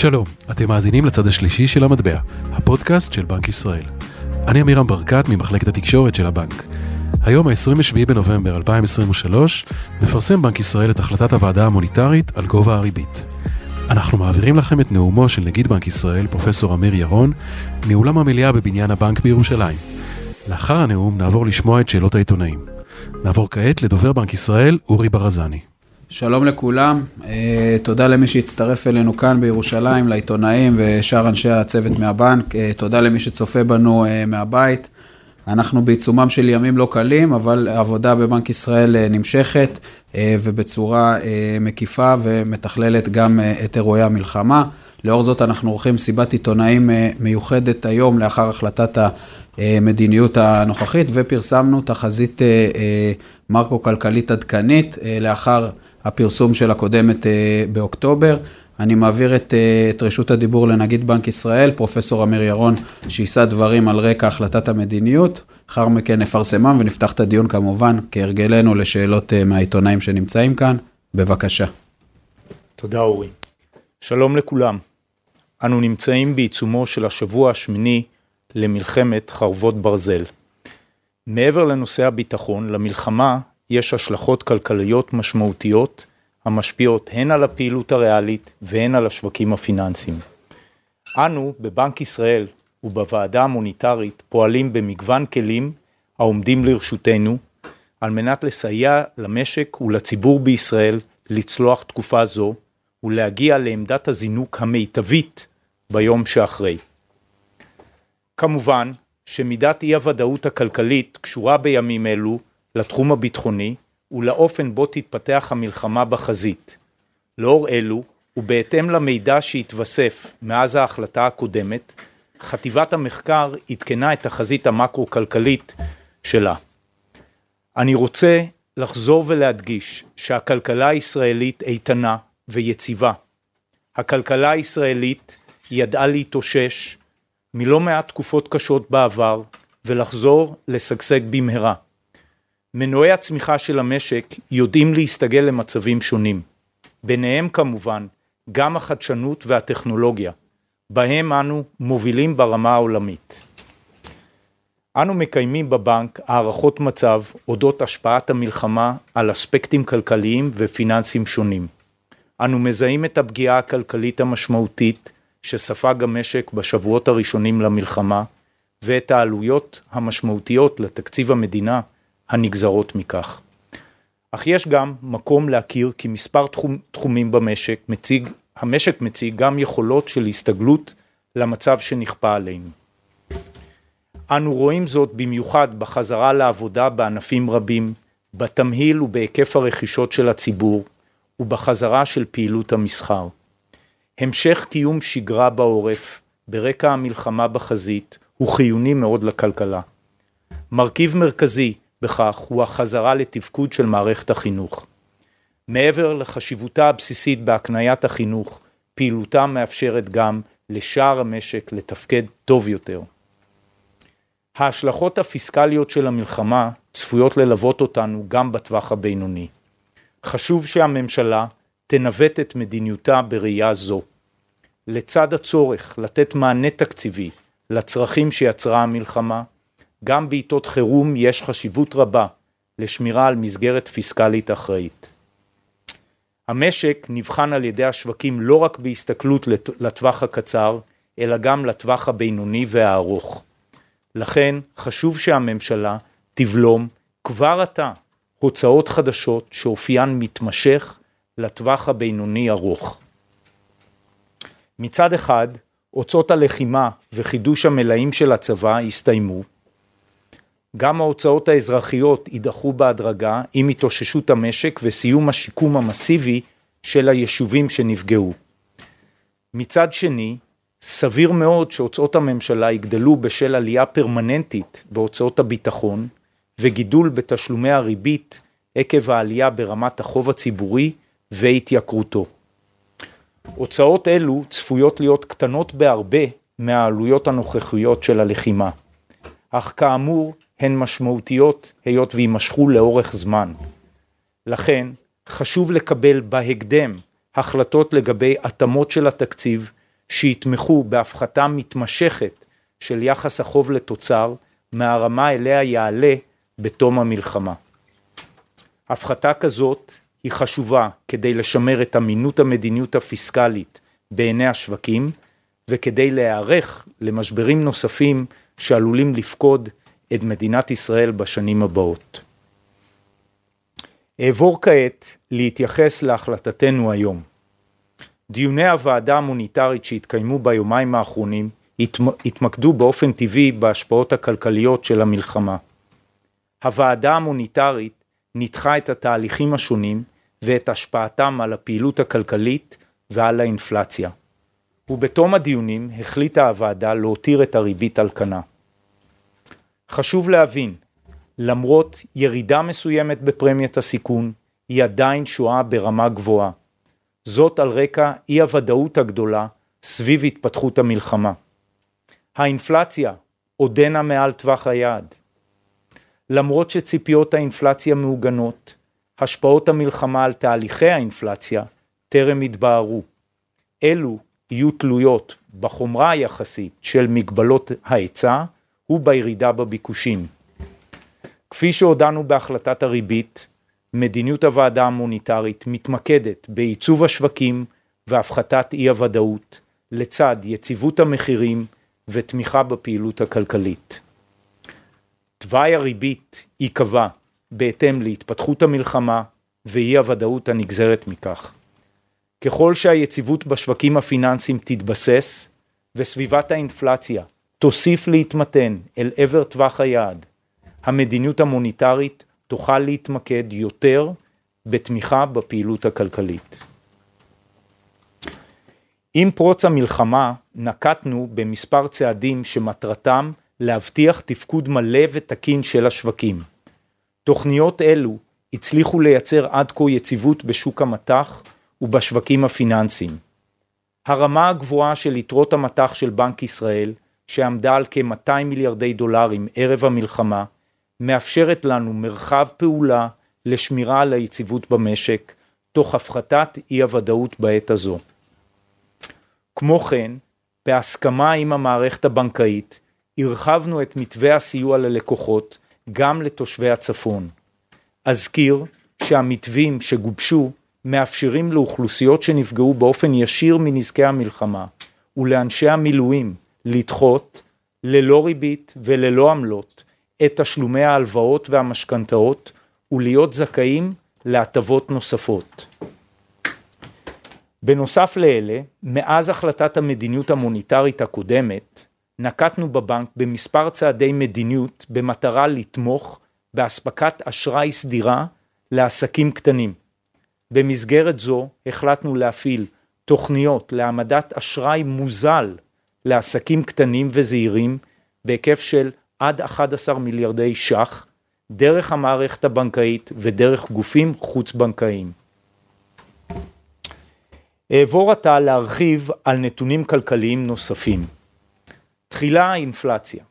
שלום, אתם מאזינים לצד השלישי של המטבע, הפודקאסט של בנק ישראל. אני עמירם ברקת ממחלקת התקשורת של הבנק. היום ה-27 בנובמבר 2023 מפרסם בנק ישראל את החלטת הוועדה המוניטרית על גובה הריבית. אנחנו מעבירים לכם את נאומו של נגיד בנק ישראל, פרופסור אמיר ירון, מאולם המליאה בבניין הבנק בירושלים. לאחר הנאום נעבור לשמוע את שאלות העיתונאים. נעבור כעת לדובר בנק ישראל, אורי ברזני. שלום לכולם, אה, תודה למי שהצטרף אלינו כאן בירושלים, לעיתונאים ושאר אנשי הצוות מהבנק, אה, תודה למי שצופה בנו אה, מהבית. אנחנו בעיצומם של ימים לא קלים, אבל העבודה בבנק ישראל נמשכת ובצורה מקיפה ומתכללת גם את אירועי המלחמה. לאור זאת אנחנו עורכים מסיבת עיתונאים מיוחדת היום לאחר החלטת המדיניות הנוכחית ופרסמנו תחזית מרקו-כלכלית עדכנית לאחר הפרסום של הקודמת אה, באוקטובר. אני מעביר את, אה, את רשות הדיבור לנגיד בנק ישראל, פרופסור אמיר ירון, שיישא דברים על רקע החלטת המדיניות. לאחר מכן נפרסמם ונפתח את הדיון כמובן, כהרגלנו, לשאלות אה, מהעיתונאים שנמצאים כאן. בבקשה. תודה אורי. שלום לכולם. אנו נמצאים בעיצומו של השבוע השמיני למלחמת חרבות ברזל. מעבר לנושא הביטחון, למלחמה יש השלכות כלכליות משמעותיות המשפיעות הן על הפעילות הריאלית והן על השווקים הפיננסיים. אנו בבנק ישראל ובוועדה המוניטרית פועלים במגוון כלים העומדים לרשותנו על מנת לסייע למשק ולציבור בישראל לצלוח תקופה זו ולהגיע לעמדת הזינוק המיטבית ביום שאחרי. כמובן שמידת אי הוודאות הכלכלית קשורה בימים אלו לתחום הביטחוני ולאופן בו תתפתח המלחמה בחזית. לאור אלו, ובהתאם למידע שהתווסף מאז ההחלטה הקודמת, חטיבת המחקר עדכנה את תחזית המקרו-כלכלית שלה. אני רוצה לחזור ולהדגיש שהכלכלה הישראלית איתנה ויציבה. הכלכלה הישראלית ידעה להתאושש מלא מעט תקופות קשות בעבר ולחזור לשגשג במהרה. מנועי הצמיחה של המשק יודעים להסתגל למצבים שונים. ביניהם כמובן גם החדשנות והטכנולוגיה, בהם אנו מובילים ברמה העולמית. אנו מקיימים בבנק הערכות מצב אודות השפעת המלחמה על אספקטים כלכליים ופיננסיים שונים. אנו מזהים את הפגיעה הכלכלית המשמעותית שספג המשק בשבועות הראשונים למלחמה ואת העלויות המשמעותיות לתקציב המדינה הנגזרות מכך. אך יש גם מקום להכיר כי מספר תחום, תחומים במשק מציג, המשק מציג גם יכולות של הסתגלות למצב שנכפה עלינו. אנו רואים זאת במיוחד בחזרה לעבודה בענפים רבים, בתמהיל ובהיקף הרכישות של הציבור ובחזרה של פעילות המסחר. המשך קיום שגרה בעורף ברקע המלחמה בחזית הוא חיוני מאוד לכלכלה. מרכיב מרכזי בכך הוא החזרה לתפקוד של מערכת החינוך. מעבר לחשיבותה הבסיסית בהקניית החינוך, פעילותה מאפשרת גם לשאר המשק לתפקד טוב יותר. ההשלכות הפיסקליות של המלחמה צפויות ללוות אותנו גם בטווח הבינוני. חשוב שהממשלה תנווט את מדיניותה בראייה זו. לצד הצורך לתת מענה תקציבי לצרכים שיצרה המלחמה, גם בעיתות חירום יש חשיבות רבה לשמירה על מסגרת פיסקלית אחראית. המשק נבחן על ידי השווקים לא רק בהסתכלות לטווח הקצר, אלא גם לטווח הבינוני והארוך. לכן חשוב שהממשלה תבלום כבר עתה הוצאות חדשות שאופיין מתמשך לטווח הבינוני ארוך. מצד אחד, הוצאות הלחימה וחידוש המלאים של הצבא הסתיימו, גם ההוצאות האזרחיות יידחו בהדרגה עם התאוששות המשק וסיום השיקום המסיבי של היישובים שנפגעו. מצד שני, סביר מאוד שהוצאות הממשלה יגדלו בשל עלייה פרמננטית בהוצאות הביטחון וגידול בתשלומי הריבית עקב העלייה ברמת החוב הציבורי והתייקרותו. הוצאות אלו צפויות להיות קטנות בהרבה מהעלויות הנוכחיות של הלחימה. אך כאמור, הן משמעותיות היות ויימשכו לאורך זמן. לכן חשוב לקבל בהקדם החלטות לגבי התאמות של התקציב שיתמכו בהפחתה מתמשכת של יחס החוב לתוצר מהרמה אליה יעלה בתום המלחמה. הפחתה כזאת היא חשובה כדי לשמר את אמינות המדיניות הפיסקלית בעיני השווקים וכדי להיערך למשברים נוספים שעלולים לפקוד את מדינת ישראל בשנים הבאות. אעבור כעת להתייחס להחלטתנו היום. דיוני הוועדה המוניטרית שהתקיימו ביומיים האחרונים התמקדו באופן טבעי בהשפעות הכלכליות של המלחמה. הוועדה המוניטרית ניתחה את התהליכים השונים ואת השפעתם על הפעילות הכלכלית ועל האינפלציה. ובתום הדיונים החליטה הוועדה להותיר את הריבית על כנה. חשוב להבין, למרות ירידה מסוימת בפרמיית הסיכון, היא עדיין שואה ברמה גבוהה. זאת על רקע אי הוודאות הגדולה סביב התפתחות המלחמה. האינפלציה עודנה מעל טווח היעד. למרות שציפיות האינפלציה מעוגנות, השפעות המלחמה על תהליכי האינפלציה טרם התבהרו. אלו יהיו תלויות בחומרה היחסית של מגבלות ההיצע ובירידה בביקושים. כפי שהודענו בהחלטת הריבית, מדיניות הוועדה המוניטרית מתמקדת בעיצוב השווקים והפחתת אי הוודאות, לצד יציבות המחירים ותמיכה בפעילות הכלכלית. תוואי הריבית ייקבע בהתאם להתפתחות המלחמה ואי הוודאות הנגזרת מכך. ככל שהיציבות בשווקים הפיננסיים תתבסס וסביבת האינפלציה תוסיף להתמתן אל עבר טווח היעד, המדיניות המוניטרית תוכל להתמקד יותר בתמיכה בפעילות הכלכלית. עם פרוץ המלחמה נקטנו במספר צעדים שמטרתם להבטיח תפקוד מלא ותקין של השווקים. תוכניות אלו הצליחו לייצר עד כה יציבות בשוק המטח ובשווקים הפיננסיים. הרמה הגבוהה של יתרות המטח של בנק ישראל, שעמדה על כ-200 מיליארדי דולרים ערב המלחמה, מאפשרת לנו מרחב פעולה לשמירה על היציבות במשק, תוך הפחתת אי הוודאות בעת הזו. כמו כן, בהסכמה עם המערכת הבנקאית, הרחבנו את מתווה הסיוע ללקוחות גם לתושבי הצפון. אזכיר שהמתווים שגובשו מאפשרים לאוכלוסיות שנפגעו באופן ישיר מנזקי המלחמה ולאנשי המילואים לדחות ללא ריבית וללא עמלות את תשלומי ההלוואות והמשכנתאות ולהיות זכאים להטבות נוספות. בנוסף לאלה, מאז החלטת המדיניות המוניטרית הקודמת, נקטנו בבנק במספר צעדי מדיניות במטרה לתמוך באספקת אשראי סדירה לעסקים קטנים. במסגרת זו החלטנו להפעיל תוכניות להעמדת אשראי מוזל לעסקים קטנים וזעירים בהיקף של עד 11 מיליארדי ש"ח דרך המערכת הבנקאית ודרך גופים חוץ בנקאיים. אעבור עתה להרחיב על נתונים כלכליים נוספים. תחילה האינפלציה.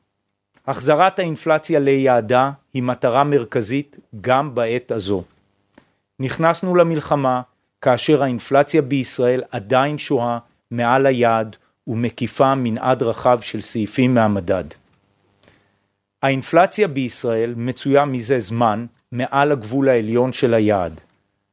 החזרת האינפלציה ליעדה היא מטרה מרכזית גם בעת הזו. נכנסנו למלחמה כאשר האינפלציה בישראל עדיין שוהה מעל היעד ומקיפה מנעד רחב של סעיפים מהמדד. האינפלציה בישראל מצויה מזה זמן מעל הגבול העליון של היעד,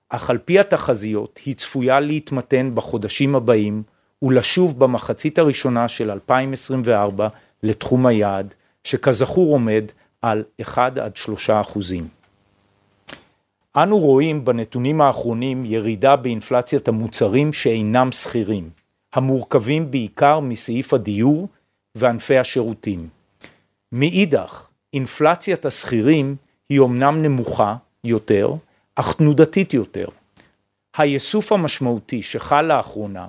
אך על פי התחזיות היא צפויה להתמתן בחודשים הבאים ולשוב במחצית הראשונה של 2024 לתחום היעד, שכזכור עומד על 1 עד 3 אחוזים. אנו רואים בנתונים האחרונים ירידה באינפלציית המוצרים שאינם שכירים, המורכבים בעיקר מסעיף הדיור וענפי השירותים. מאידך, אינפלציית השכירים היא אומנם נמוכה יותר, אך תנודתית יותר. הייסוף המשמעותי שחל לאחרונה,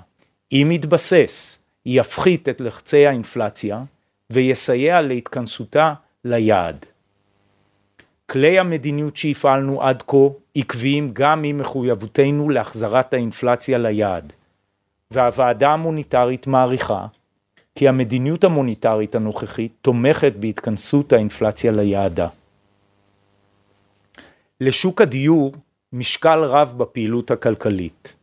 אם יתבסס, יפחית את לחצי האינפלציה ויסייע להתכנסותה ליעד. כלי המדיניות שהפעלנו עד כה עקביים גם עם מחויבותנו להחזרת האינפלציה ליעד, והוועדה המוניטרית מעריכה כי המדיניות המוניטרית הנוכחית תומכת בהתכנסות האינפלציה ליעדה. לשוק הדיור משקל רב בפעילות הכלכלית.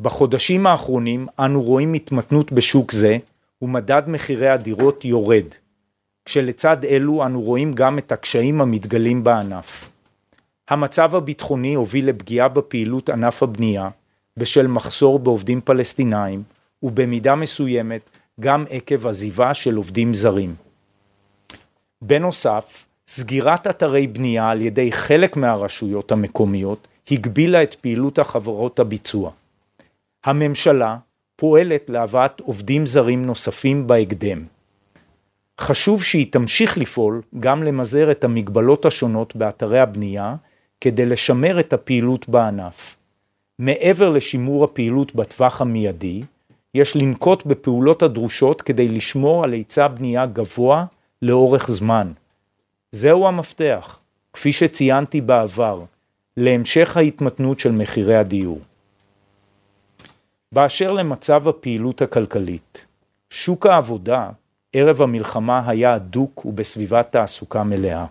בחודשים האחרונים אנו רואים התמתנות בשוק זה ומדד מחירי הדירות יורד, כשלצד אלו אנו רואים גם את הקשיים המתגלים בענף. המצב הביטחוני הוביל לפגיעה בפעילות ענף הבנייה בשל מחסור בעובדים פלסטינאים ובמידה מסוימת גם עקב עזיבה של עובדים זרים. בנוסף, סגירת אתרי בנייה על ידי חלק מהרשויות המקומיות הגבילה את פעילות החברות הביצוע. הממשלה פועלת להבאת עובדים זרים נוספים בהקדם. חשוב שהיא תמשיך לפעול גם למזער את המגבלות השונות באתרי הבנייה כדי לשמר את הפעילות בענף. מעבר לשימור הפעילות בטווח המיידי, יש לנקוט בפעולות הדרושות כדי לשמור על היצע בנייה גבוה לאורך זמן. זהו המפתח, כפי שציינתי בעבר, להמשך ההתמתנות של מחירי הדיור. באשר למצב הפעילות הכלכלית, שוק העבודה ערב המלחמה היה הדוק ובסביבת תעסוקה מלאה.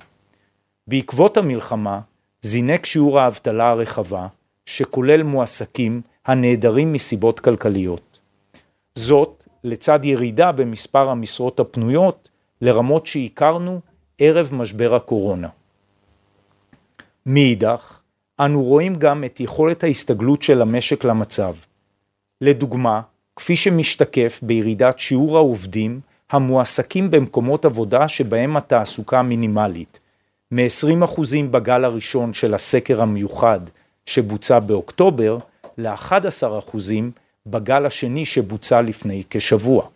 בעקבות המלחמה זינק שיעור האבטלה הרחבה, שכולל מועסקים הנעדרים מסיבות כלכליות. זאת לצד ירידה במספר המשרות הפנויות לרמות שהכרנו ערב משבר הקורונה. מאידך, אנו רואים גם את יכולת ההסתגלות של המשק למצב. לדוגמה, כפי שמשתקף בירידת שיעור העובדים המועסקים במקומות עבודה שבהם התעסוקה מינימלית, מ-20% בגל הראשון של הסקר המיוחד שבוצע באוקטובר, ל-11% בגל השני שבוצע לפני כשבוע.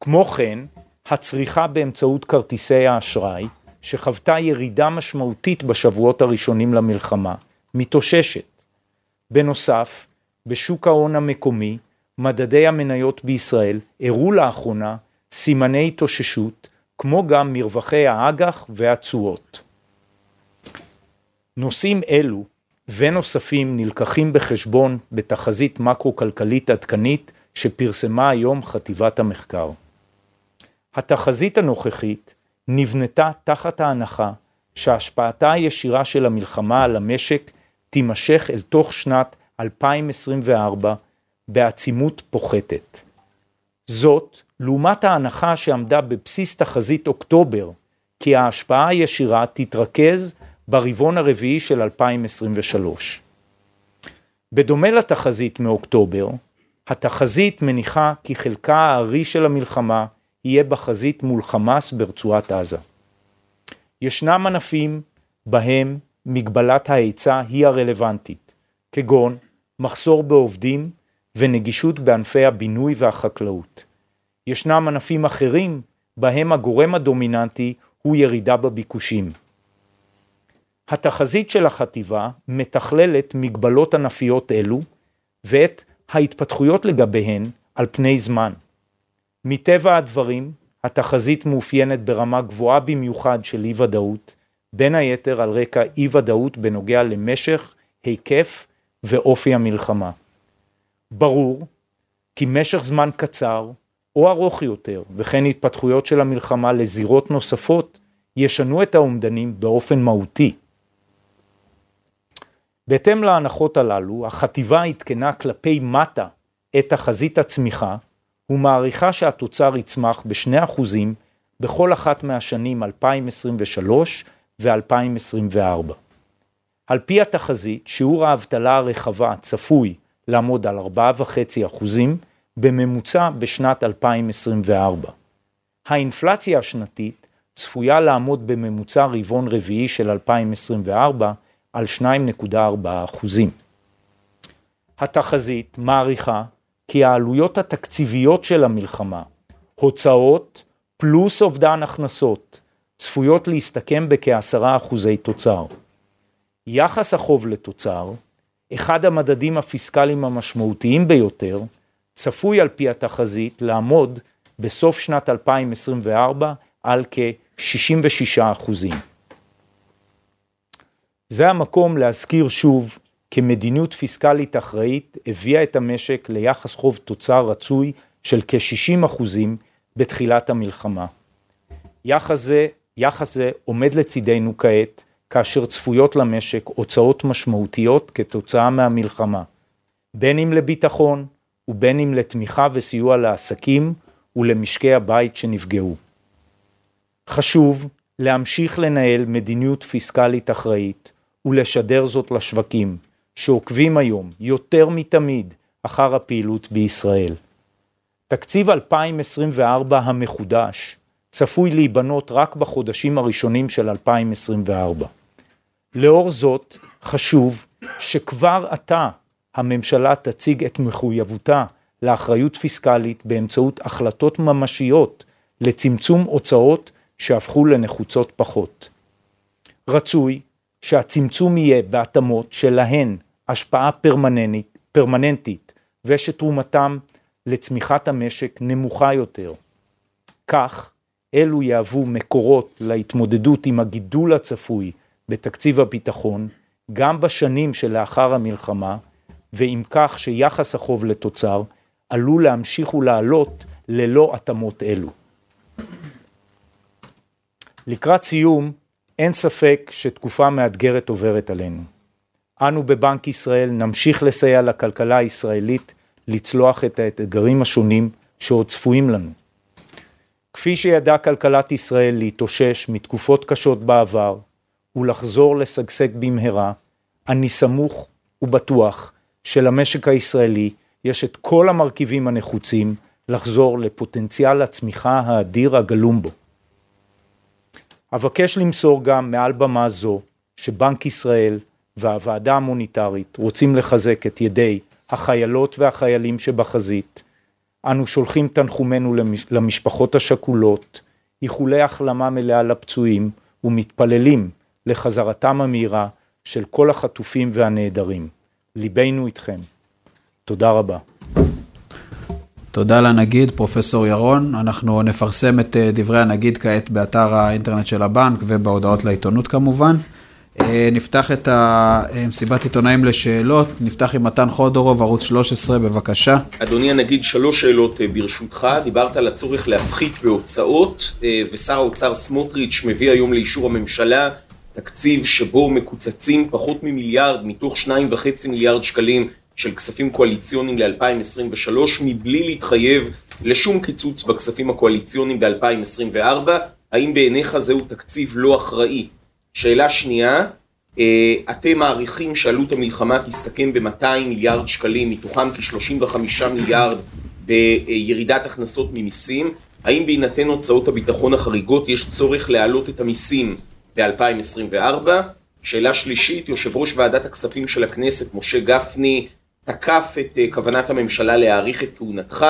כמו כן, הצריכה באמצעות כרטיסי האשראי, שחוותה ירידה משמעותית בשבועות הראשונים למלחמה, מתאוששת. בנוסף, בשוק ההון המקומי, מדדי המניות בישראל הראו לאחרונה סימני התאוששות, כמו גם מרווחי האג"ח והתשואות. נושאים אלו ונוספים נלקחים בחשבון בתחזית מקרו-כלכלית עדכנית שפרסמה היום חטיבת המחקר. התחזית הנוכחית נבנתה תחת ההנחה שהשפעתה הישירה של המלחמה על המשק תימשך אל תוך שנת 2024 בעצימות פוחתת. זאת לעומת ההנחה שעמדה בבסיס תחזית אוקטובר, כי ההשפעה הישירה תתרכז ברבעון הרביעי של 2023. בדומה לתחזית מאוקטובר, התחזית מניחה כי חלקה הארי של המלחמה יהיה בחזית מול חמאס ברצועת עזה. ישנם ענפים בהם מגבלת ההיצע היא הרלוונטית, כגון מחסור בעובדים ונגישות בענפי הבינוי והחקלאות. ישנם ענפים אחרים בהם הגורם הדומיננטי הוא ירידה בביקושים. התחזית של החטיבה מתכללת מגבלות ענפיות אלו ואת ההתפתחויות לגביהן על פני זמן. מטבע הדברים, התחזית מאופיינת ברמה גבוהה במיוחד של אי ודאות, בין היתר על רקע אי ודאות בנוגע למשך, היקף ואופי המלחמה. ברור כי משך זמן קצר או ארוך יותר, וכן התפתחויות של המלחמה לזירות נוספות, ישנו את האומדנים באופן מהותי. בהתאם להנחות הללו, החטיבה עדכנה כלפי מטה את תחזית הצמיחה, ומעריכה שהתוצר יצמח בשני אחוזים בכל אחת מהשנים 2023 ו-2024. על פי התחזית, שיעור האבטלה הרחבה צפוי לעמוד על 4.5 אחוזים בממוצע בשנת 2024. האינפלציה השנתית צפויה לעמוד בממוצע רבעון רביעי של 2024 על 2.4 אחוזים. התחזית מעריכה כי העלויות התקציביות של המלחמה, הוצאות פלוס אובדן הכנסות, צפויות להסתכם בכעשרה אחוזי תוצר. יחס החוב לתוצר, אחד המדדים הפיסקליים המשמעותיים ביותר, צפוי על פי התחזית לעמוד בסוף שנת 2024 על כ-66 אחוזים. זה המקום להזכיר שוב כמדיניות פיסקלית אחראית הביאה את המשק ליחס חוב תוצר רצוי של כ-60 אחוזים בתחילת המלחמה. יחס זה, יחס זה עומד לצידנו כעת, כאשר צפויות למשק הוצאות משמעותיות כתוצאה מהמלחמה, בין אם לביטחון ובין אם לתמיכה וסיוע לעסקים ולמשקי הבית שנפגעו. חשוב להמשיך לנהל מדיניות פיסקלית אחראית ולשדר זאת לשווקים, שעוקבים היום יותר מתמיד אחר הפעילות בישראל. תקציב 2024 המחודש צפוי להיבנות רק בחודשים הראשונים של 2024. לאור זאת, חשוב שכבר עתה הממשלה תציג את מחויבותה לאחריות פיסקלית באמצעות החלטות ממשיות לצמצום הוצאות שהפכו לנחוצות פחות. רצוי שהצמצום יהיה בהתאמות שלהן השפעה פרמננטית, פרמננטית ושתרומתם לצמיחת המשק נמוכה יותר. כך, אלו יהוו מקורות להתמודדות עם הגידול הצפוי בתקציב הביטחון, גם בשנים שלאחר המלחמה, ועם כך שיחס החוב לתוצר עלול להמשיך ולעלות ללא התאמות אלו. לקראת סיום, אין ספק שתקופה מאתגרת עוברת עלינו. אנו בבנק ישראל נמשיך לסייע לכלכלה הישראלית לצלוח את האתגרים השונים שעוד צפויים לנו. כפי שידעה כלכלת ישראל להתאושש מתקופות קשות בעבר ולחזור לשגשג במהרה, אני סמוך ובטוח שלמשק הישראלי יש את כל המרכיבים הנחוצים לחזור לפוטנציאל הצמיחה האדיר הגלום בו. אבקש למסור גם מעל במה זו שבנק ישראל והוועדה המוניטרית רוצים לחזק את ידי החיילות והחיילים שבחזית. אנו שולחים תנחומינו למשפחות השכולות, איחולי החלמה מלאה לפצועים ומתפללים לחזרתם המהירה של כל החטופים והנעדרים. ליבנו איתכם. תודה רבה. תודה לנגיד, פרופסור ירון. אנחנו נפרסם את אה, דברי הנגיד כעת באתר האינטרנט של הבנק ובהודעות לעיתונות כמובן. אה, נפתח את מסיבת עיתונאים לשאלות, נפתח עם מתן חודורוב, ערוץ 13, בבקשה. אדוני הנגיד, שלוש שאלות אה, ברשותך. דיברת על הצורך להפחית בהוצאות, ושר האוצר סמוטריץ' מביא היום לאישור הממשלה תקציב שבו מקוצצים פחות ממיליארד מתוך שניים וחצי מיליארד שקלים של כספים קואליציוניים ל-2023 מבלי להתחייב לשום קיצוץ בכספים הקואליציוניים ב-2024 האם בעיניך זהו תקציב לא אחראי? שאלה שנייה, אה, אתם מעריכים שעלות המלחמה תסתכם ב-200 מיליארד שקלים, מתוכם כ-35 מיליארד בירידת הכנסות ממיסים, האם בהינתן הוצאות הביטחון החריגות יש צורך להעלות את המיסים ב-2024? שאלה שלישית, יושב ראש ועדת הכספים של הכנסת, משה גפני, תקף את אה, כוונת הממשלה להאריך את כהונתך,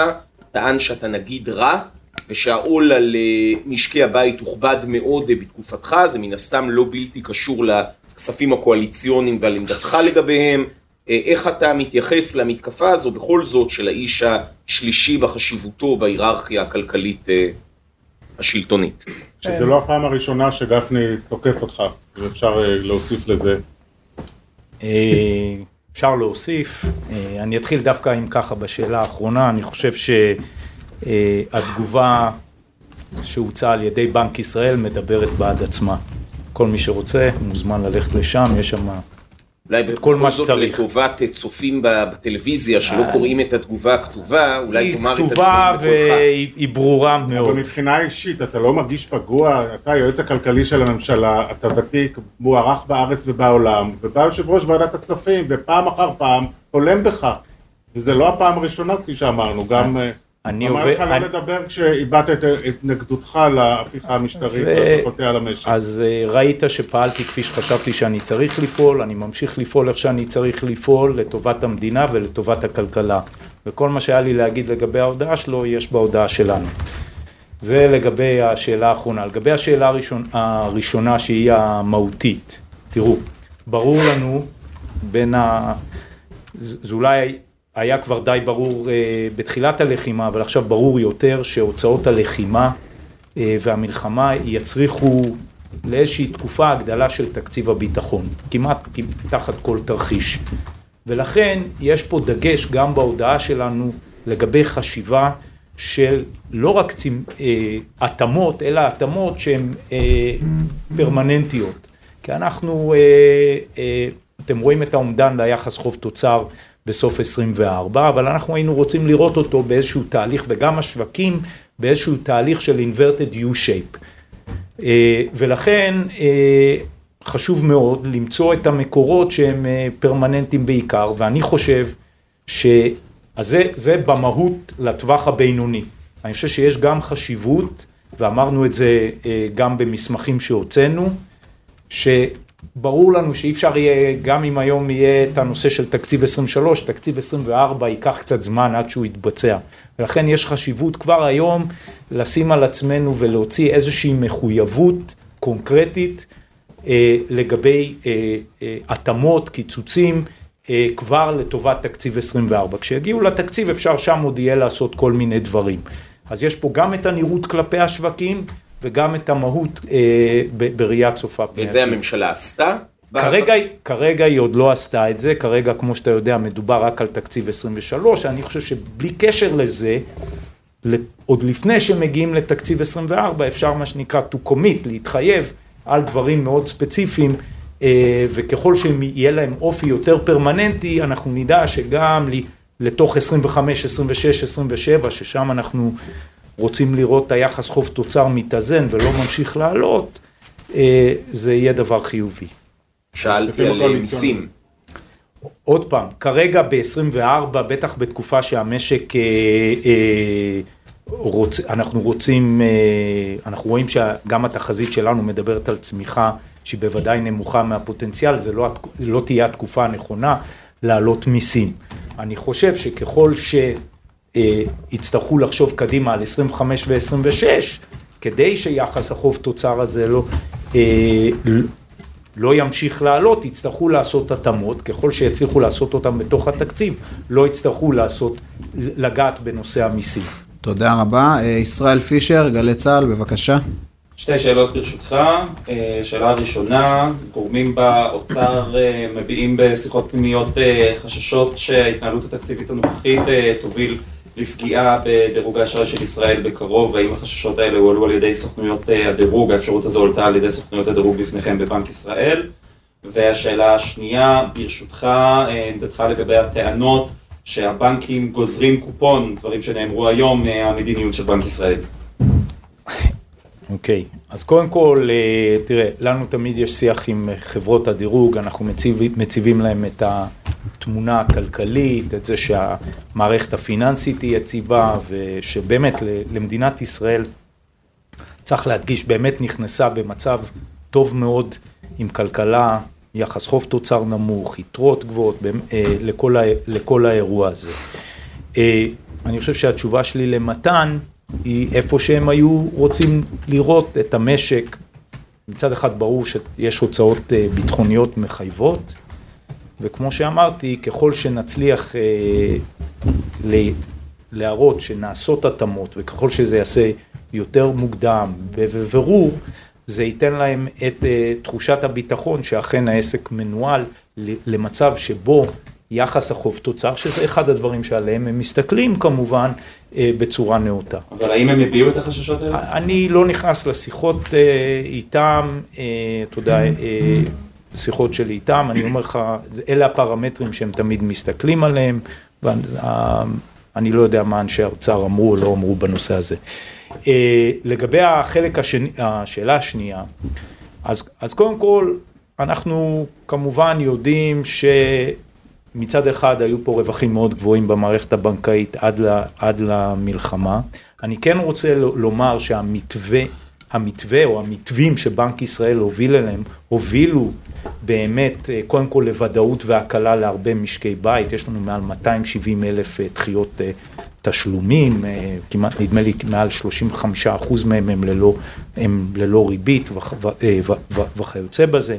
טען שאתה נגיד רע, ושהעול על אה, משקי הבית הוכבד מאוד אה, בתקופתך, זה מן הסתם לא בלתי קשור לכספים הקואליציוניים ועל עמדתך לגביהם. איך אתה מתייחס למתקפה הזו בכל זאת של האיש השלישי בחשיבותו בהיררכיה הכלכלית השלטונית? שזה לא הפעם הראשונה שגפני תוקף אותך, אם אפשר להוסיף לזה. אפשר להוסיף, אה, אני אתחיל דווקא עם ככה בשאלה האחרונה, אני חושב שהתגובה שהוצעה על ידי בנק ישראל מדברת בעד עצמה. כל מי שרוצה מוזמן ללכת לשם, יש שם אולי בכל מה שצריך. לטובת צופים בטלוויזיה שלא אה, קוראים את התגובה הכתובה, אולי תאמר את הדברים בקולך. היא כתובה והיא ברורה מאוד. אבל מבחינה אישית, אתה לא מרגיש פגוע, אתה היועץ הכלכלי של הממשלה, אתה ותיק, מוערך בארץ ובעולם, ובא יושב ראש ועדת הכספים, ופעם אחר פעם הולם בך. וזה לא הפעם הראשונה, כפי שאמרנו, גם... אני עובד... אמר לך לא לדבר כשאיבדת את התנגדותך להפיכה המשטרית והשלכותיה על המשק. אז אה, ראית שפעלתי כפי שחשבתי שאני צריך לפעול, אני ממשיך לפעול איך שאני צריך לפעול לטובת המדינה ולטובת הכלכלה. וכל מה שהיה לי להגיד לגבי ההודעה שלו, יש בהודעה שלנו. זה לגבי השאלה האחרונה. לגבי השאלה הראשונה, הראשונה שהיא המהותית, תראו, ברור לנו בין ה... זה אולי היה כבר די ברור אה, בתחילת הלחימה, אבל עכשיו ברור יותר שהוצאות הלחימה אה, והמלחמה יצריכו לאיזושהי תקופה הגדלה של תקציב הביטחון, כמעט תחת כל תרחיש. ולכן יש פה דגש גם בהודעה שלנו לגבי חשיבה של לא רק צים, אה, התאמות, אלא התאמות שהן אה, פרמננטיות. כי אנחנו, אה, אה, אתם רואים את האומדן ליחס חוב תוצר בסוף 24, אבל אנחנו היינו רוצים לראות אותו באיזשהו תהליך, וגם השווקים באיזשהו תהליך של inverted U-shape. אה, ולכן אה, חשוב מאוד למצוא את המקורות שהם אה, פרמננטיים בעיקר, ואני חושב שזה במהות לטווח הבינוני. אני חושב שיש גם חשיבות, ואמרנו את זה גם במסמכים שהוצאנו, שברור לנו שאי אפשר יהיה, גם אם היום יהיה את הנושא של תקציב 23, תקציב 24 ייקח קצת זמן עד שהוא יתבצע. ולכן יש חשיבות כבר היום לשים על עצמנו ולהוציא איזושהי מחויבות קונקרטית אה, לגבי אה, אה, התאמות, קיצוצים, אה, כבר לטובת תקציב 24. כשיגיעו לתקציב אפשר שם עוד יהיה לעשות כל מיני דברים. אז יש פה גם את הנראות כלפי השווקים וגם את המהות אה, בראייה צופה פני עתיד. את זה הממשלה עשתה? כרגע, כרגע היא עוד לא עשתה את זה, כרגע כמו שאתה יודע מדובר רק על תקציב 23, אני חושב שבלי קשר לזה, עוד לפני שמגיעים לתקציב 24 אפשר מה שנקרא to commit, להתחייב על דברים מאוד ספציפיים אה, וככל שיהיה להם אופי יותר פרמננטי אנחנו נדע שגם לתוך 25, 26, 27 ששם אנחנו רוצים לראות את היחס חוב תוצר מתאזן ולא ממשיך לעלות, אה, זה יהיה דבר חיובי. שאלתי על מיסים. עוד פעם, כרגע ב-24, בטח בתקופה שהמשק, אה, אה, רוצ, אנחנו רוצים, אה, אנחנו רואים שגם התחזית שלנו מדברת על צמיחה שהיא בוודאי נמוכה מהפוטנציאל, זה לא, לא תהיה התקופה הנכונה להעלות מיסים. אני חושב שככל שיצטרכו אה, לחשוב קדימה על 25 ו-26, כדי שיחס החוב תוצר הזה לא, אה, לא ימשיך לעלות, יצטרכו לעשות התאמות, ככל שיצליחו לעשות אותם בתוך התקציב, לא יצטרכו לעשות, לגעת בנושא המיסים. תודה רבה. אה, ישראל פישר, גלי צה"ל, בבקשה. שתי שאלות ברשותך. אה, שאלה ראשונה, גורמים באוצר אה, מביעים בשיחות פנימיות חששות שההתנהלות התקציבית הנוכחית תוביל לפגיעה בדירוג האשראי של ישראל בקרוב, האם החששות האלה הועלו על ידי סוכנויות אה, הדירוג, האפשרות הזו עולתה על ידי סוכנויות הדירוג בפניכם בבנק ישראל. והשאלה השנייה, ברשותך, אה, עמדתך לגבי הטענות שהבנקים גוזרים קופון, דברים שנאמרו היום מהמדיניות של בנק ישראל. אוקיי, okay. אז קודם כל, אה, תראה, לנו תמיד יש שיח עם חברות הדירוג, אנחנו מציב, מציבים להם את התמונה הכלכלית, את זה שהמערכת הפיננסית היא יציבה, ושבאמת למדינת ישראל, צריך להדגיש, באמת נכנסה במצב טוב מאוד עם כלכלה, יחס חוב תוצר נמוך, יתרות גבוהות, אה, לכל, לכל האירוע הזה. אה, אני חושב שהתשובה שלי למתן, היא איפה שהם היו רוצים לראות את המשק. מצד אחד ברור שיש הוצאות אה, ביטחוניות מחייבות, וכמו שאמרתי, ככל שנצליח אה, להראות שנעשות התאמות, וככל שזה יעשה יותר מוקדם בבירור, זה ייתן להם את אה, תחושת הביטחון שאכן העסק מנוהל למצב שבו יחס החוב תוצר, שזה אחד הדברים שעליהם הם מסתכלים כמובן אה, בצורה נאותה. אבל האם הם הביעו את החששות האלה? אני לא נכנס לשיחות אה, איתם, אה, אתה יודע, שיחות שלי איתם, אני אומר לך, אלה הפרמטרים שהם תמיד מסתכלים עליהם, ואני לא יודע מה אנשי האוצר אמרו או לא אמרו בנושא הזה. לגבי החלק השני, השאלה השנייה, אז, אז קודם כל, אנחנו כמובן יודעים ש... מצד אחד היו פה רווחים מאוד גבוהים במערכת הבנקאית עד, לה, עד למלחמה. אני כן רוצה לומר שהמתווה, המתווה או המתווים שבנק ישראל הוביל אליהם, הובילו באמת אה, קודם כל לוודאות והקלה להרבה משקי בית, יש לנו מעל 270 אלף אה, דחיות אה, תשלומים, כמעט נדמה לי מעל 35 אחוז מהם הם ללא, הם ללא ריבית וכיוצא בזה.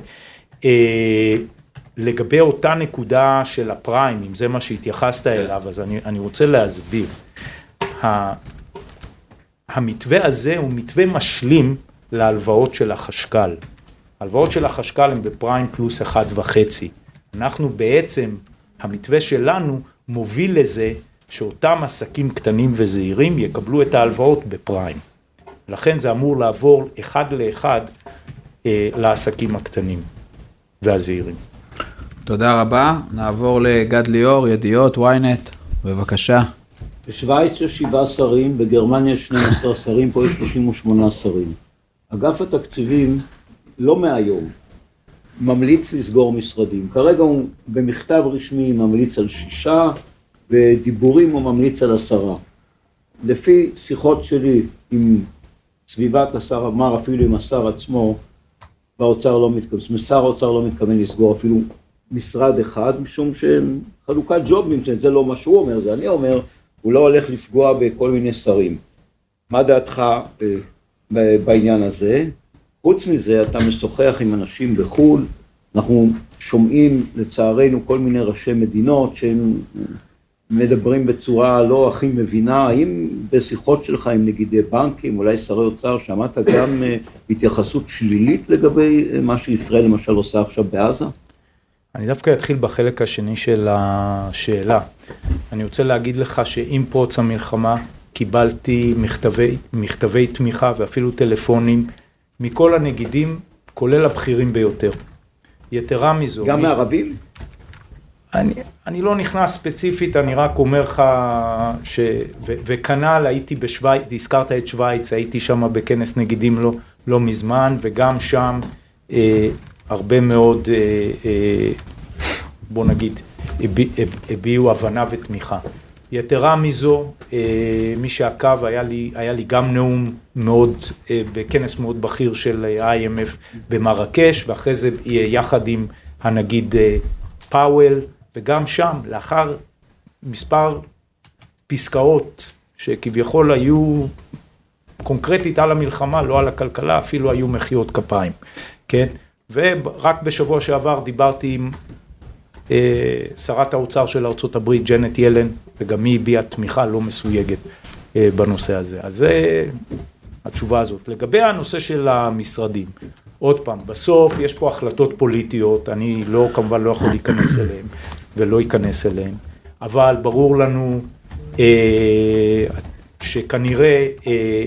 לגבי אותה נקודה של הפריים, אם זה מה שהתייחסת כן. אליו, אז אני, אני רוצה להסביר. המתווה הזה הוא מתווה משלים להלוואות של החשכ"ל. הלוואות של החשכ"ל הן בפריים פלוס אחד וחצי. אנחנו בעצם, המתווה שלנו מוביל לזה שאותם עסקים קטנים וזעירים יקבלו את ההלוואות בפריים. לכן זה אמור לעבור אחד לאחד אה, לעסקים הקטנים והזעירים. תודה רבה. נעבור לגד ליאור, ידיעות, ynet, בבקשה. בשוויץ יש שבעה שרים, בגרמניה יש 12 שרים, פה יש 38 שרים. אגף התקציבים, לא מהיום, ממליץ לסגור משרדים. כרגע הוא במכתב רשמי ממליץ על שישה, בדיבורים הוא ממליץ על עשרה. לפי שיחות שלי עם סביבת השר אמר, אפילו עם השר עצמו, באוצר לא מתכוון, זאת אומרת, שר האוצר לא מתכוון לסגור אפילו משרד אחד, משום שחלוקת ג'ובים, זה לא מה שהוא אומר, זה אני אומר, הוא לא הולך לפגוע בכל מיני שרים. מה דעתך אה, בעניין הזה? חוץ מזה, אתה משוחח עם אנשים בחו"ל, אנחנו שומעים לצערנו כל מיני ראשי מדינות שהם מדברים בצורה לא הכי מבינה, האם בשיחות שלך עם נגידי בנקים, אולי שרי אוצר, שמעת גם אה, התייחסות שלילית לגבי אה, מה שישראל למשל עושה עכשיו בעזה? אני דווקא אתחיל בחלק השני של השאלה. אני רוצה להגיד לך שעם פרוץ המלחמה קיבלתי מכתבי, מכתבי תמיכה ואפילו טלפונים מכל הנגידים, כולל הבכירים ביותר. יתרה מזו... גם מערבים? אני, אני לא נכנס ספציפית, אני רק אומר לך ש... ו, וכנ"ל הייתי בשוויץ, הזכרת את שוויץ, הייתי שם בכנס נגידים לא, לא מזמן, וגם שם אה, הרבה מאוד, אה, אה, בוא נגיד, הביעו הבנה ותמיכה. יתרה מזו, אה, מי שעקב, היה לי, היה לי גם נאום מאוד, בכנס מאוד בכיר של ה-IMF במרקש, ואחרי זה יחד עם הנגיד פאוול, וגם שם, לאחר מספר פסקאות שכביכול היו קונקרטית על המלחמה, לא על הכלכלה, אפילו היו מחיאות כפיים, כן? ורק בשבוע שעבר דיברתי עם אה, שרת האוצר של ארה"ב, ג'נט ילן, וגם היא הביעה תמיכה לא מסויגת אה, בנושא הזה. אז זה התשובה הזאת. לגבי הנושא של המשרדים, עוד פעם, בסוף יש פה החלטות פוליטיות, אני לא, כמובן לא יכול להיכנס אליהן ולא אכנס אליהן, אבל ברור לנו אה, שכנראה אה,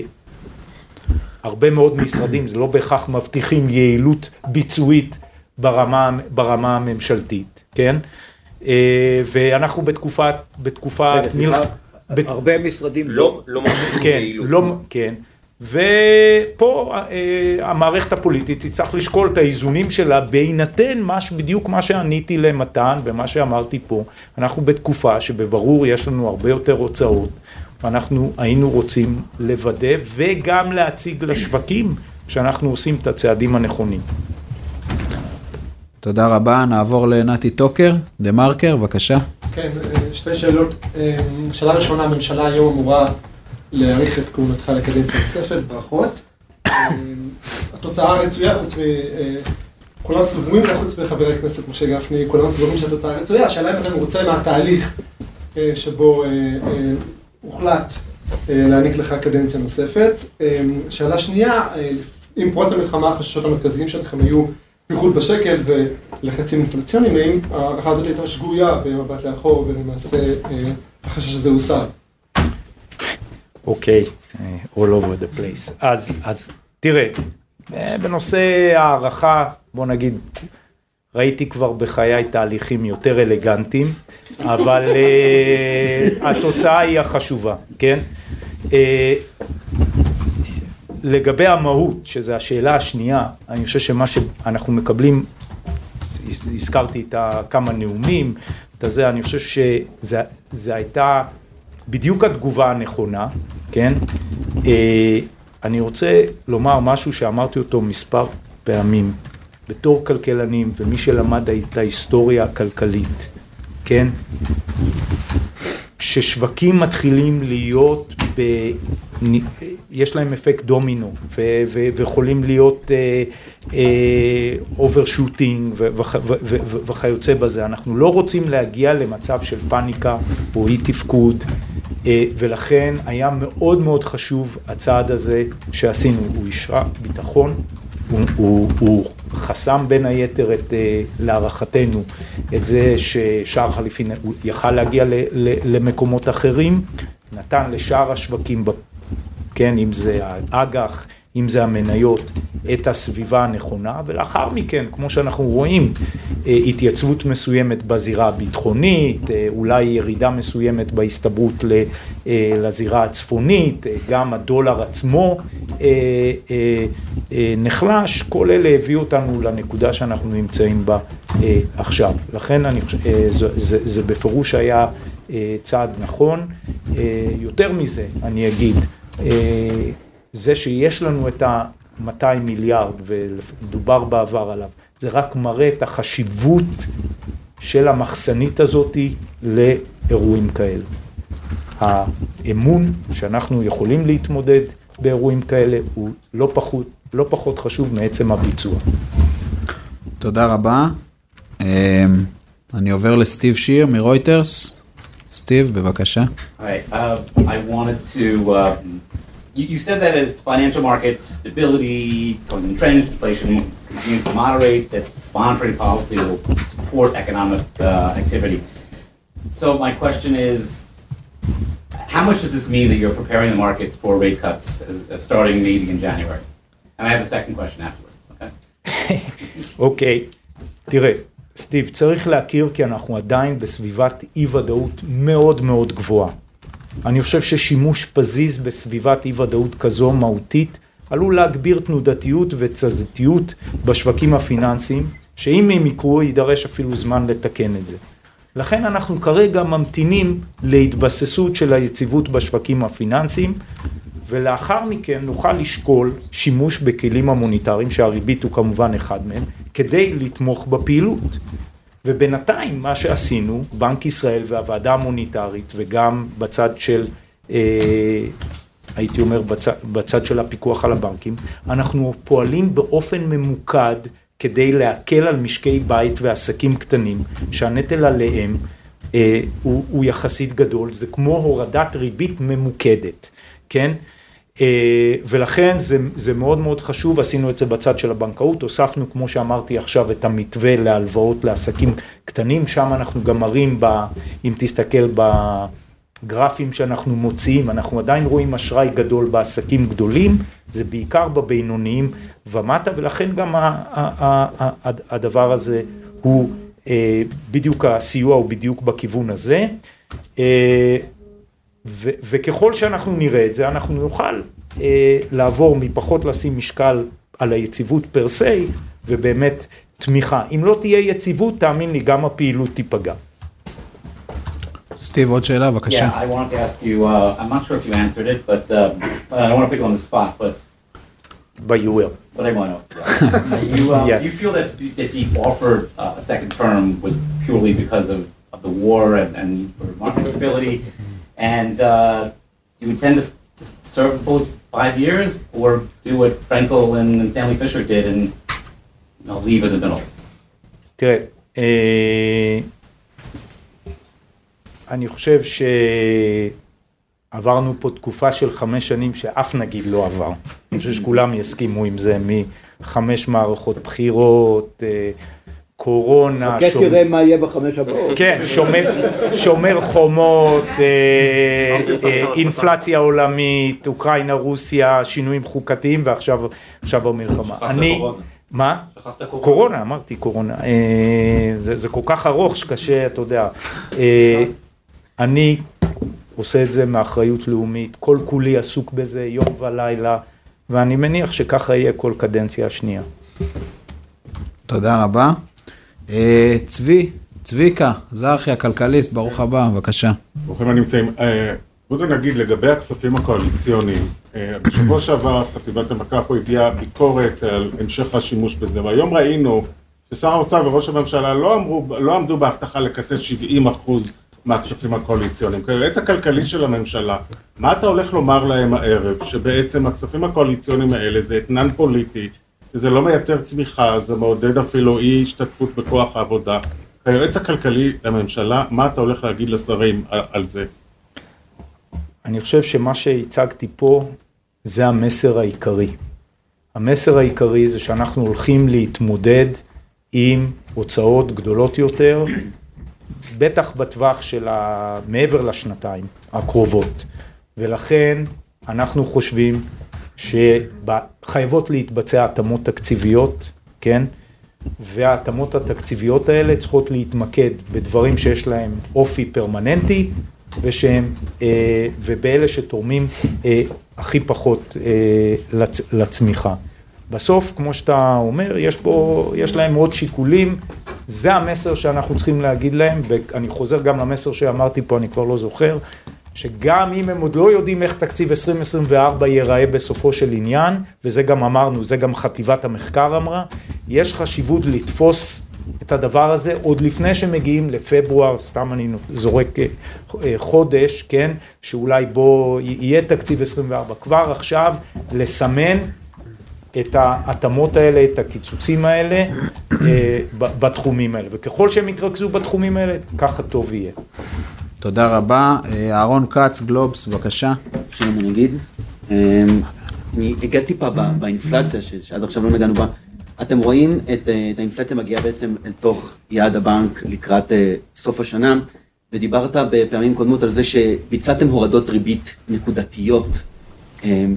הרבה מאוד משרדים, זה לא בהכרח מבטיחים יעילות ביצועית ברמה, ברמה הממשלתית, כן? אה, ואנחנו בתקופה, בתקופה... רגע, סליחה, הרבה משרדים לא, לא מבטיחים כן, יעילות. לא, כן. ופה אה, המערכת הפוליטית תצטרך לשקול את האיזונים שלה בהינתן מש, בדיוק מה שעניתי למתן ומה שאמרתי פה. אנחנו בתקופה שבברור יש לנו הרבה יותר הוצאות, ואנחנו היינו רוצים לוודא וגם להציג לשווקים שאנחנו עושים את הצעדים הנכונים. תודה רבה, נעבור לנתי טוקר, דה מרקר, בבקשה. כן, שתי שאלות. שאלה ראשונה, הממשלה היום אמורה להאריך את כהונתך לקדנציה נוספת, ברכות. התוצאה הרצויה, חוץ מ... כולם סבורים, חוץ מחבר הכנסת משה גפני, כולם סבורים שהתוצאה הרצויה, השאלה אם אתה מרוצה מהתהליך שבו הוחלט להעניק לך קדנציה נוספת. שאלה שנייה, עם פרוץ המלחמה החששות המרכזיים שלכם היו פיחות בשקל ולחצים אינפלציוניים, האם ההערכה הזאת הייתה שגויה במבט לאחור ולמעשה החשש הזה הוסר? אוקיי, all over the place. אז, אז תראה, בנושא הערכה, בוא נגיד, ראיתי כבר בחיי תהליכים יותר אלגנטיים, אבל uh, התוצאה היא החשובה, כן? Uh, לגבי המהות, שזו השאלה השנייה, אני חושב שמה שאנחנו מקבלים, הזכרתי את כמה נאומים, את הזה, אני חושב שזה הייתה בדיוק התגובה הנכונה, כן? אני רוצה לומר משהו שאמרתי אותו מספר פעמים, בתור כלכלנים ומי שלמד את ההיסטוריה הכלכלית, כן? כששווקים מתחילים להיות, ב... יש להם אפקט דומינו ו- ו- ויכולים להיות overshooting uh, uh, וכיוצא בזה, אנחנו לא רוצים להגיע למצב של פאניקה או אי תפקוד uh, ולכן היה מאוד מאוד חשוב הצעד הזה שעשינו, הוא השרה ביטחון, הוא, הוא, הוא חסם בין היתר את, להערכתנו את זה ששער חליפין יכול להגיע ל, ל, למקומות אחרים, נתן לשאר השווקים, כן, אם זה האג"ח, אם זה המניות, את הסביבה הנכונה, ולאחר מכן, כמו שאנחנו רואים, אה, התייצבות מסוימת בזירה הביטחונית, אה, אולי ירידה מסוימת בהסתברות אה, לזירה הצפונית, גם הדולר עצמו נחלש, כל אלה הביאו אותנו לנקודה שאנחנו נמצאים בה עכשיו. לכן אני חושב, זה, זה, זה בפירוש היה צעד נכון. יותר מזה, אני אגיד, זה שיש לנו את ה-200 מיליארד, ודובר בעבר עליו, זה רק מראה את החשיבות של המחסנית הזאתי לאירועים כאלה. האמון שאנחנו יכולים להתמודד באירועים כאלה הוא לא פחות, לא פחות חשוב מעצם הביצוע. תודה רבה. אמ, אני עובר לסטיב שיר מרויטרס. סטיב, בבקשה. Hi, uh, I wanted to, uh, you, you said that as financial markets stability becomes entrenched, inflation continues to moderate, that monetary policy will support economic uh, activity. So my question is, how much does this mean that you're preparing the markets for rate cuts as, as starting maybe in January? And I have a second question afterwards, okay? אוקיי, תראה, סטיב, צריך להכיר כי אנחנו עדיין בסביבת אי ודאות מאוד מאוד גבוהה. אני חושב ששימוש פזיז בסביבת אי ודאות כזו מהותית עלול להגביר תנודתיות ותזזיתיות בשווקים הפיננסיים, שאם הם יקרו יידרש אפילו זמן לתקן את זה. לכן אנחנו כרגע ממתינים להתבססות של היציבות בשווקים הפיננסיים, ולאחר מכן נוכל לשקול שימוש בכלים המוניטריים, שהריבית הוא כמובן אחד מהם, כדי לתמוך בפעילות. ובינתיים מה שעשינו, בנק ישראל והוועדה המוניטרית וגם בצד של, אה, הייתי אומר בצד, בצד של הפיקוח על הבנקים, אנחנו פועלים באופן ממוקד כדי להקל על משקי בית ועסקים קטנים שהנטל עליהם אה, הוא, הוא יחסית גדול, זה כמו הורדת ריבית ממוקדת, כן? אה, ולכן זה, זה מאוד מאוד חשוב, עשינו את זה בצד של הבנקאות, הוספנו כמו שאמרתי עכשיו את המתווה להלוואות לעסקים קטנים, שם אנחנו גם מראים, ב, אם תסתכל בגרפים שאנחנו מוציאים, אנחנו עדיין רואים אשראי גדול בעסקים גדולים, זה בעיקר בבינוניים ומטה, ולכן גם ה, ה, ה, ה, הדבר הזה הוא אה, בדיוק הסיוע הוא בדיוק בכיוון הזה. אה, ו- וככל שאנחנו נראה את זה, אנחנו נוכל אה, לעבור מפחות לשים משקל על היציבות פר סי, ובאמת תמיכה. אם לא תהיה יציבות, תאמין לי, גם הפעילות תיפגע. סטיב, עוד שאלה, בבקשה. Yeah, I wanted to ask you, uh, I'm not sure if you answered it, but uh, I don't want to put you on the spot, but But you will. but I want to. you, uh, Yeah. Do you feel that that the offered uh, a second term was purely because of, of the war and, and for market stability, and uh, you intend to, to serve full five years, or do what Frankel and, Stanley Fisher did and you know, leave in the middle? תראה, אה, אני חושב שעברנו פה תקופה של חמש שנים שאף נגיד לא עבר. אני חושב שכולם יסכימו עם זה, מחמש מערכות בחירות, אה, קורונה, חכה שומר- תראה מה יהיה בחמש הבאות. כן, שומר, שומר חומות, אה, אה, אינפלציה עולמית, אוקראינה, רוסיה, שינויים חוקתיים ועכשיו עכשיו המלחמה. אני. מה? שכחת קורונה. קורונה, אמרתי קורונה. אה, זה, זה כל כך ארוך שקשה, אתה יודע. אה, אני עושה את זה מאחריות לאומית, כל כולי עסוק בזה יום ולילה, ואני מניח שככה יהיה כל קדנציה השנייה. תודה רבה. אה, צבי, צביקה, זרחי, הכלכליסט, ברוך הבא, בבקשה. ברוכים הנמצאים. אה, קודם נגיד לגבי הכספים הקואליציוניים, אה, בשבוע שעבר חטיבת המקאפו הביעה ביקורת על המשך השימוש בזה, והיום ראינו ששר האוצר וראש הממשלה לא, אמרו, לא עמדו בהבטחה לקצץ 70 אחוז מהכספים הקואליציוניים. כיועץ הכלכלי של הממשלה, מה אתה הולך לומר להם הערב, שבעצם הכספים הקואליציוניים האלה זה אתנן פוליטי, זה לא מייצר צמיחה, זה מעודד אפילו אי השתתפות בכוח העבודה. כיועץ הכלכלי לממשלה, מה אתה הולך להגיד לשרים על זה? אני חושב שמה שהצגתי פה זה המסר העיקרי. המסר העיקרי זה שאנחנו הולכים להתמודד עם הוצאות גדולות יותר, בטח בטווח של ה... מעבר לשנתיים הקרובות. ולכן אנחנו חושבים שחייבות להתבצע התאמות תקציביות, כן? וההתאמות התקציביות האלה צריכות להתמקד בדברים שיש להם אופי פרמננטי ושהם, אה, ובאלה שתורמים אה, הכי פחות אה, לצ, לצמיחה. בסוף, כמו שאתה אומר, יש פה, יש להם עוד שיקולים, זה המסר שאנחנו צריכים להגיד להם, ואני חוזר גם למסר שאמרתי פה, אני כבר לא זוכר, שגם אם הם עוד לא יודעים איך תקציב 2024 ייראה בסופו של עניין, וזה גם אמרנו, זה גם חטיבת המחקר אמרה, יש חשיבות לתפוס את הדבר הזה עוד לפני שמגיעים לפברואר, סתם אני זורק אה, חודש, כן, שאולי בו יהיה תקציב 24, כבר עכשיו לסמן את ההתאמות האלה, את הקיצוצים האלה אה, בתחומים האלה, וככל שהם יתרכזו בתחומים האלה, ככה טוב יהיה. תודה רבה. אה, אהרון כץ, גלובס, בבקשה. שלום אני אגיד. אה, אני אגע טיפה באינפלציה שעד עכשיו לא נגענו בה. אתם רואים את, את האינפלציה מגיעה בעצם אל תוך יעד הבנק לקראת סוף השנה, ודיברת בפעמים קודמות על זה שביצעתם הורדות ריבית נקודתיות,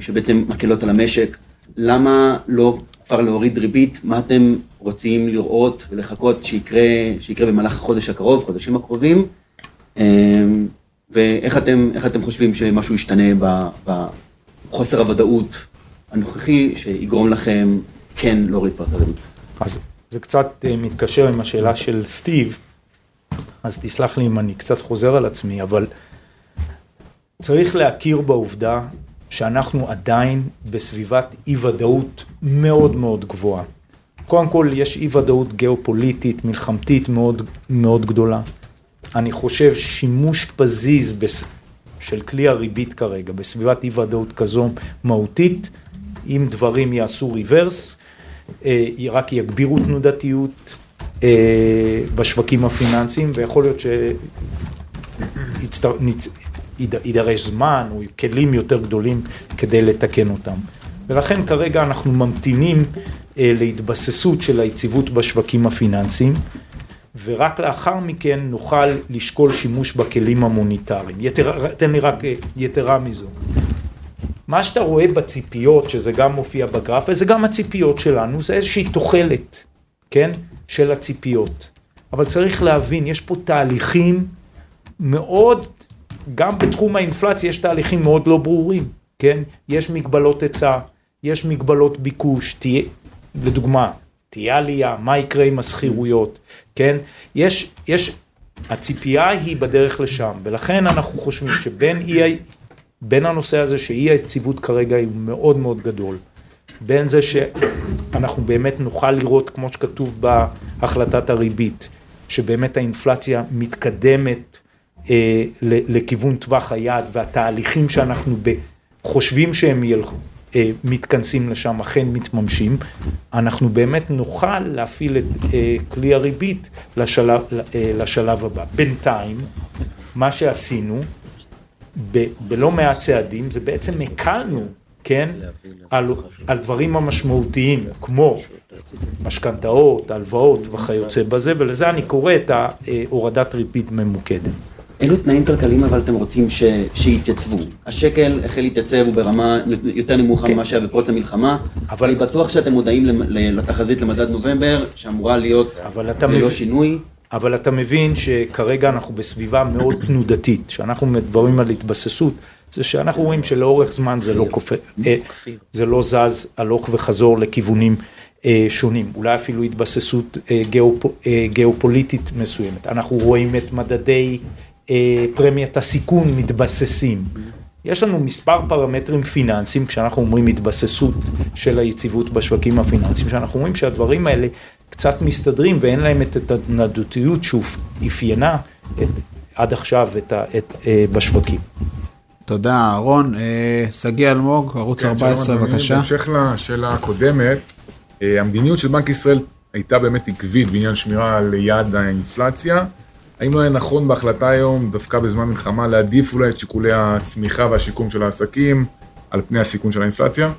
שבעצם מקלות על המשק. למה לא כבר להוריד ריבית? מה אתם רוצים לראות ולחכות שיקרה, שיקרה במהלך החודש הקרוב, חודשים הקרובים? אמ, ואיך אתם, אתם חושבים שמשהו ישתנה בחוסר הוודאות הנוכחי שיגרום לכם כן להוריד הריבית? אז זה קצת אה, מתקשר עם השאלה של סטיב, אז תסלח לי אם אני קצת חוזר על עצמי, אבל צריך להכיר בעובדה שאנחנו עדיין בסביבת אי ודאות מאוד מאוד גבוהה. קודם כל יש אי ודאות גיאופוליטית, מלחמתית מאוד מאוד גדולה. אני חושב שימוש פזיז בס... של כלי הריבית כרגע בסביבת אי ודאות כזו מהותית, אם דברים יעשו ריברס, אה, רק יגבירו תנודתיות אה, בשווקים הפיננסיים ויכול להיות שיידרש זמן או כלים יותר גדולים כדי לתקן אותם. ולכן כרגע אנחנו ממתינים אה, להתבססות של היציבות בשווקים הפיננסיים. ורק לאחר מכן נוכל לשקול שימוש בכלים המוניטריים. יתר, תן לי רק יתרה מזו. מה שאתה רואה בציפיות, שזה גם מופיע בגרף, וזה גם הציפיות שלנו, זה איזושהי תוחלת, כן, של הציפיות. אבל צריך להבין, יש פה תהליכים מאוד, גם בתחום האינפלציה יש תהליכים מאוד לא ברורים, כן? יש מגבלות היצע, יש מגבלות ביקוש, תהיה, לדוגמה, תהיה עלייה, מה יקרה עם השכירויות, כן? יש, יש, הציפייה היא בדרך לשם, ולכן אנחנו חושבים שבין אי, בין הנושא הזה שאי היציבות כרגע הוא מאוד מאוד גדול, בין זה שאנחנו באמת נוכל לראות, כמו שכתוב בהחלטת הריבית, שבאמת האינפלציה מתקדמת אה, לכיוון טווח היעד והתהליכים שאנחנו חושבים שהם ילכו, מתכנסים לשם אכן מתממשים, אנחנו באמת נוכל להפעיל את אה, כלי הריבית לשלב, אה, לשלב הבא. בינתיים, מה שעשינו ב, בלא מעט צעדים זה בעצם הקלנו, כן, על, על דברים המשמעותיים כמו משכנתאות, הלוואות וכיוצא בזה, ולזה אני קורא את הורדת ריבית ממוקדת. אילו תנאים כלכליים אבל אתם רוצים ש... שיתייצבו? השקל החל להתייצב, הוא ברמה יותר נמוכה כן. ממה שהיה בפרוץ המלחמה, אבל אני בטוח שאתם מודעים לתחזית למדד נובמבר, שאמורה להיות ללא מבין... שינוי. אבל אתה מבין שכרגע אנחנו בסביבה מאוד תנודתית, שאנחנו מדברים על התבססות, זה שאנחנו רואים שלאורך זמן זה לא קופא, אה, זה לא זז הלוך וחזור לכיוונים אה, שונים, אולי אפילו התבססות אה, גיאופוליטית מסוימת. אנחנו רואים את מדדי פרמיית הסיכון מתבססים. יש לנו מספר פרמטרים פיננסיים, כשאנחנו אומרים התבססות של היציבות בשווקים הפיננסיים, שאנחנו אומרים שהדברים האלה קצת מסתדרים ואין להם את התנדותיות שאפיינה עד עכשיו את, את, אה, בשווקים. תודה אהרון. אה, שגיא אלמוג, ערוץ כן, 14, בבקשה. בהמשך לשאלה הקודמת, המדיניות של בנק ישראל הייתה באמת עקבית בעניין שמירה על יעד האינפלציה. האם לא היה נכון בהחלטה היום, דווקא בזמן מלחמה, להעדיף אולי את שיקולי הצמיחה והשיקום של העסקים על פני הסיכון של האינפלציה?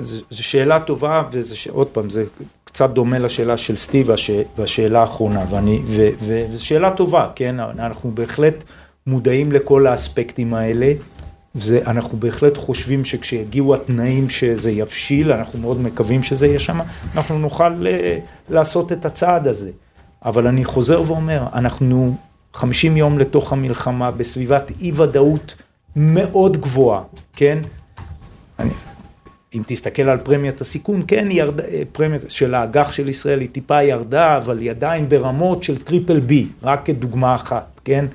זו שאלה טובה, ועוד פעם, זה קצת דומה לשאלה של סטיב והש, והשאלה האחרונה, ואני, ו, וזו שאלה טובה, כן? אנחנו בהחלט מודעים לכל האספקטים האלה. זה, אנחנו בהחלט חושבים שכשיגיעו התנאים שזה יבשיל, אנחנו מאוד מקווים שזה יהיה שם, אנחנו נוכל אה, לעשות את הצעד הזה. אבל אני חוזר ואומר, אנחנו 50 יום לתוך המלחמה, בסביבת אי ודאות מאוד גבוהה, כן? אני, אם תסתכל על פרמיית הסיכון, כן, היא ירדה, פרמיית של האג"ח של ישראל היא טיפה ירדה, אבל היא עדיין ברמות של triple B, רק כדוגמה אחת, כן?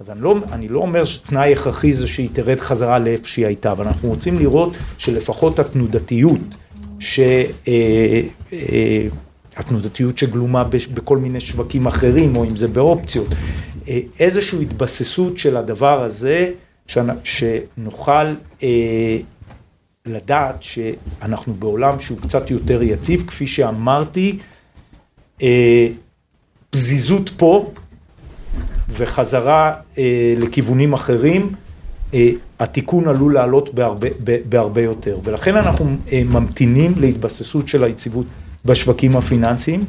אז אני לא, אני לא אומר שתנאי הכרחי זה שהיא תרד חזרה לאיפה שהיא הייתה, אבל אנחנו רוצים לראות שלפחות התנודתיות, ש... אה, אה, התנודתיות שגלומה בכל מיני שווקים אחרים, או אם זה באופציות, אה, איזושהי התבססות של הדבר הזה, שנוכל אה, לדעת שאנחנו בעולם שהוא קצת יותר יציב, כפי שאמרתי, אה, פזיזות פה וחזרה אה, לכיוונים אחרים, אה, התיקון עלול לעלות בהרבה, בהרבה יותר, ולכן אנחנו אה, ממתינים להתבססות של היציבות בשווקים הפיננסיים,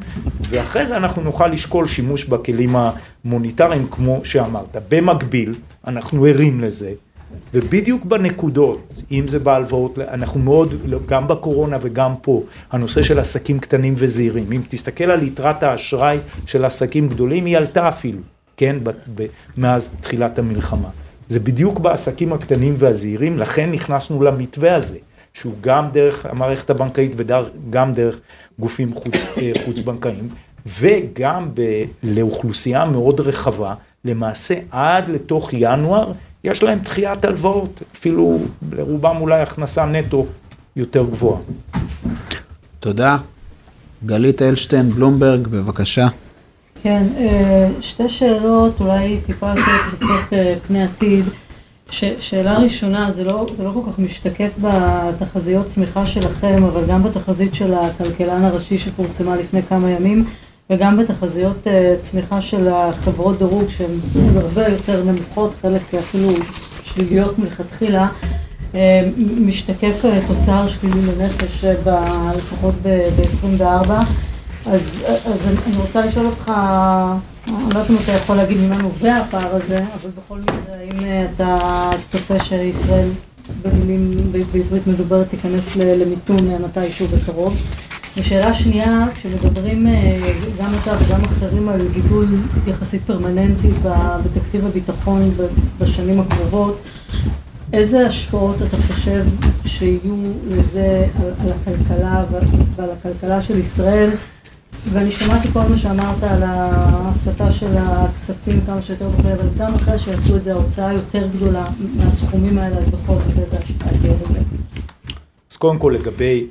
ואחרי זה אנחנו נוכל לשקול שימוש בכלים המוניטריים כמו שאמרת. במקביל, אנחנו ערים לזה, ובדיוק בנקודות, אם זה בהלוואות, אנחנו מאוד, גם בקורונה וגם פה, הנושא של עסקים קטנים וזעירים, אם תסתכל על יתרת האשראי של עסקים גדולים, היא עלתה אפילו, כן, ב, ב, מאז תחילת המלחמה. זה בדיוק בעסקים הקטנים והזעירים, לכן נכנסנו למתווה הזה. שהוא גם דרך המערכת הבנקאית וגם דרך גופים חוץ, אה, חוץ בנקאיים, וגם ב, לאוכלוסייה מאוד רחבה, למעשה עד לתוך ינואר יש להם דחיית הלוואות, אפילו לרובם אולי הכנסה נטו יותר גבוהה. תודה. גלית אלשטיין, בלומברג, בבקשה. כן, אה, שתי שאלות, אולי טיפה יותר צופות אה, פני עתיד. ש, שאלה ראשונה, זה לא, זה לא כל כך משתקף בתחזיות צמיחה שלכם, אבל גם בתחזית של הכלכלן הראשי שפורסמה לפני כמה ימים, וגם בתחזיות uh, צמיחה של החברות דירוג שהן הרבה יותר נמוכות, חלק אפילו שליליות מלכתחילה, uh, משתקף uh, תוצר שלילי לנפש ב- לפחות ב-24. אז, אז אני רוצה לשאול אותך, אני לא יודעת אם אתה יכול להגיד ממה נובע הפער הזה, אבל בכל מקרה, האם אה, אתה צופה שישראל במילים בעברית מדוברת תיכנס למיתון אה, מתישהו בקרוב? ושאלה שנייה, כשמדברים אה, גם אתה וגם אחרים על גידול יחסית פרמננטי בתקציב הביטחון בשנים הקרובות, איזה השפעות אתה חושב שיהיו לזה על, על הכלכלה ועל הכלכלה של ישראל ואני שמעתי כל מה שאמרת על ההסתה של הכספים כמה שיותר וכולי, אבל גם אחרי שיעשו את זה ההוצאה יותר גדולה מהסכומים האלה, אז בכל זאת איזה השפעה תהיה לזה. אז קודם כל לגבי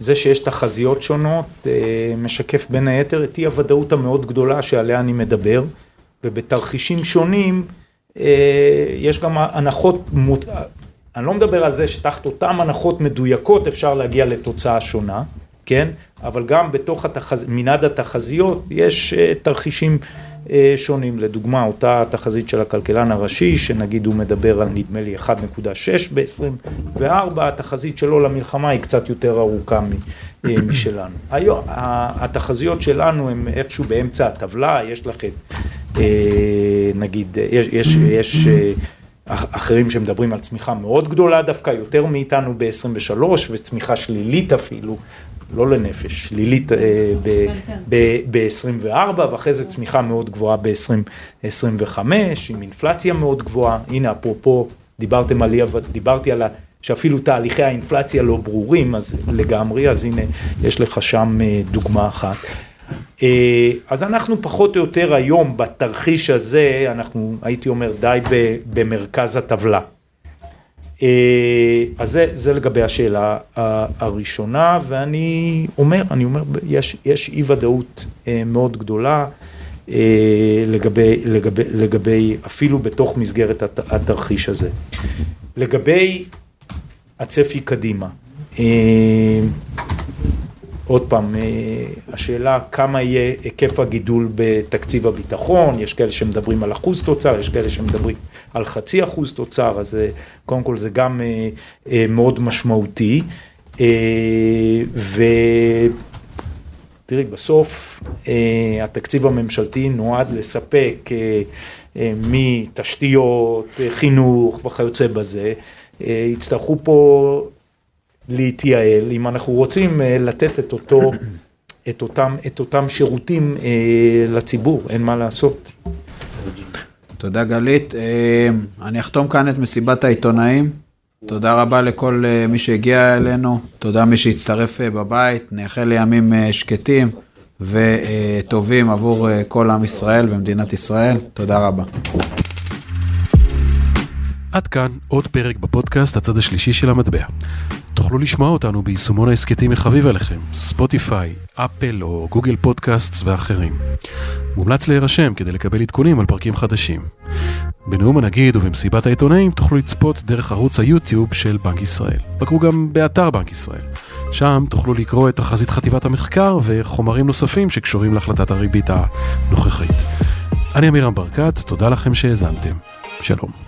זה שיש תחזיות שונות, אה, משקף בין היתר את אי הוודאות המאוד גדולה שעליה אני מדבר, ובתרחישים שונים אה, יש גם הנחות, אני לא מדבר על זה שתחת אותן הנחות מדויקות אפשר להגיע לתוצאה שונה. כן? אבל גם בתוך התחז... מנעד התחזיות יש uh, תרחישים uh, שונים. לדוגמה, אותה תחזית של הכלכלן הראשי, שנגיד הוא מדבר על נדמה לי 1.6 ב-24, התחזית שלו למלחמה היא קצת יותר ארוכה uh, משלנו. היום, התחזיות שלנו הן איכשהו באמצע הטבלה, יש לכם, נגיד, יש, יש, יש אחרים שמדברים על צמיחה מאוד גדולה דווקא, יותר מאיתנו ב-23 וצמיחה שלילית אפילו לא לנפש, שלילית אה, ב-24 כן, כן. ואחרי זה צמיחה מאוד גבוהה ב-2025 עם אינפלציה מאוד גבוהה, הנה אפרופו דיברתם על, דיברתי על שאפילו תהליכי האינפלציה לא ברורים, אז לגמרי, אז הנה יש לך שם אה, דוגמה אחת. אה, אז אנחנו פחות או יותר היום בתרחיש הזה, אנחנו הייתי אומר די במרכז הטבלה. אה, אז זה, זה לגבי השאלה הראשונה, ואני אומר, אני אומר, יש, יש אי ודאות אה, מאוד גדולה אה, לגבי, לגבי, לגבי, אפילו בתוך מסגרת התרחיש הזה. לגבי הצפי קדימה, עוד פעם, אה, השאלה כמה יהיה היקף הגידול בתקציב הביטחון, יש כאלה שמדברים על אחוז תוצר, יש כאלה שמדברים על חצי אחוז תוצר, אז אה, קודם כל זה גם אה, מאוד משמעותי. ותראי, בסוף התקציב הממשלתי נועד לספק מתשתיות, חינוך וכיוצא בזה, יצטרכו פה להתייעל, אם אנחנו רוצים אה, לתת את אותו, את אותם, את אותם שירותים אה, לציבור, אין מה לעשות. תודה גלית. אה, אני אחתום כאן את מסיבת העיתונאים. תודה רבה לכל מי שהגיע אלינו, תודה מי שהצטרף בבית, נאחל לימים שקטים וטובים עבור כל עם ישראל ומדינת ישראל. תודה רבה. עד כאן עוד פרק בפודקאסט הצד השלישי של המטבע. תוכלו לשמוע אותנו ביישומון ההסכתים החביב עליכם, ספוטיפיי, אפל או גוגל פודקאסט ואחרים. מומלץ להירשם כדי לקבל עדכונים על פרקים חדשים. בנאום הנגיד ובמסיבת העיתונאים תוכלו לצפות דרך ערוץ היוטיוב של בנק ישראל. בקרו גם באתר בנק ישראל. שם תוכלו לקרוא את תחזית חטיבת המחקר וחומרים נוספים שקשורים להחלטת הריבית הנוכחית. אני עמירם ברקת, תודה לכם שהאזנתם. שלום.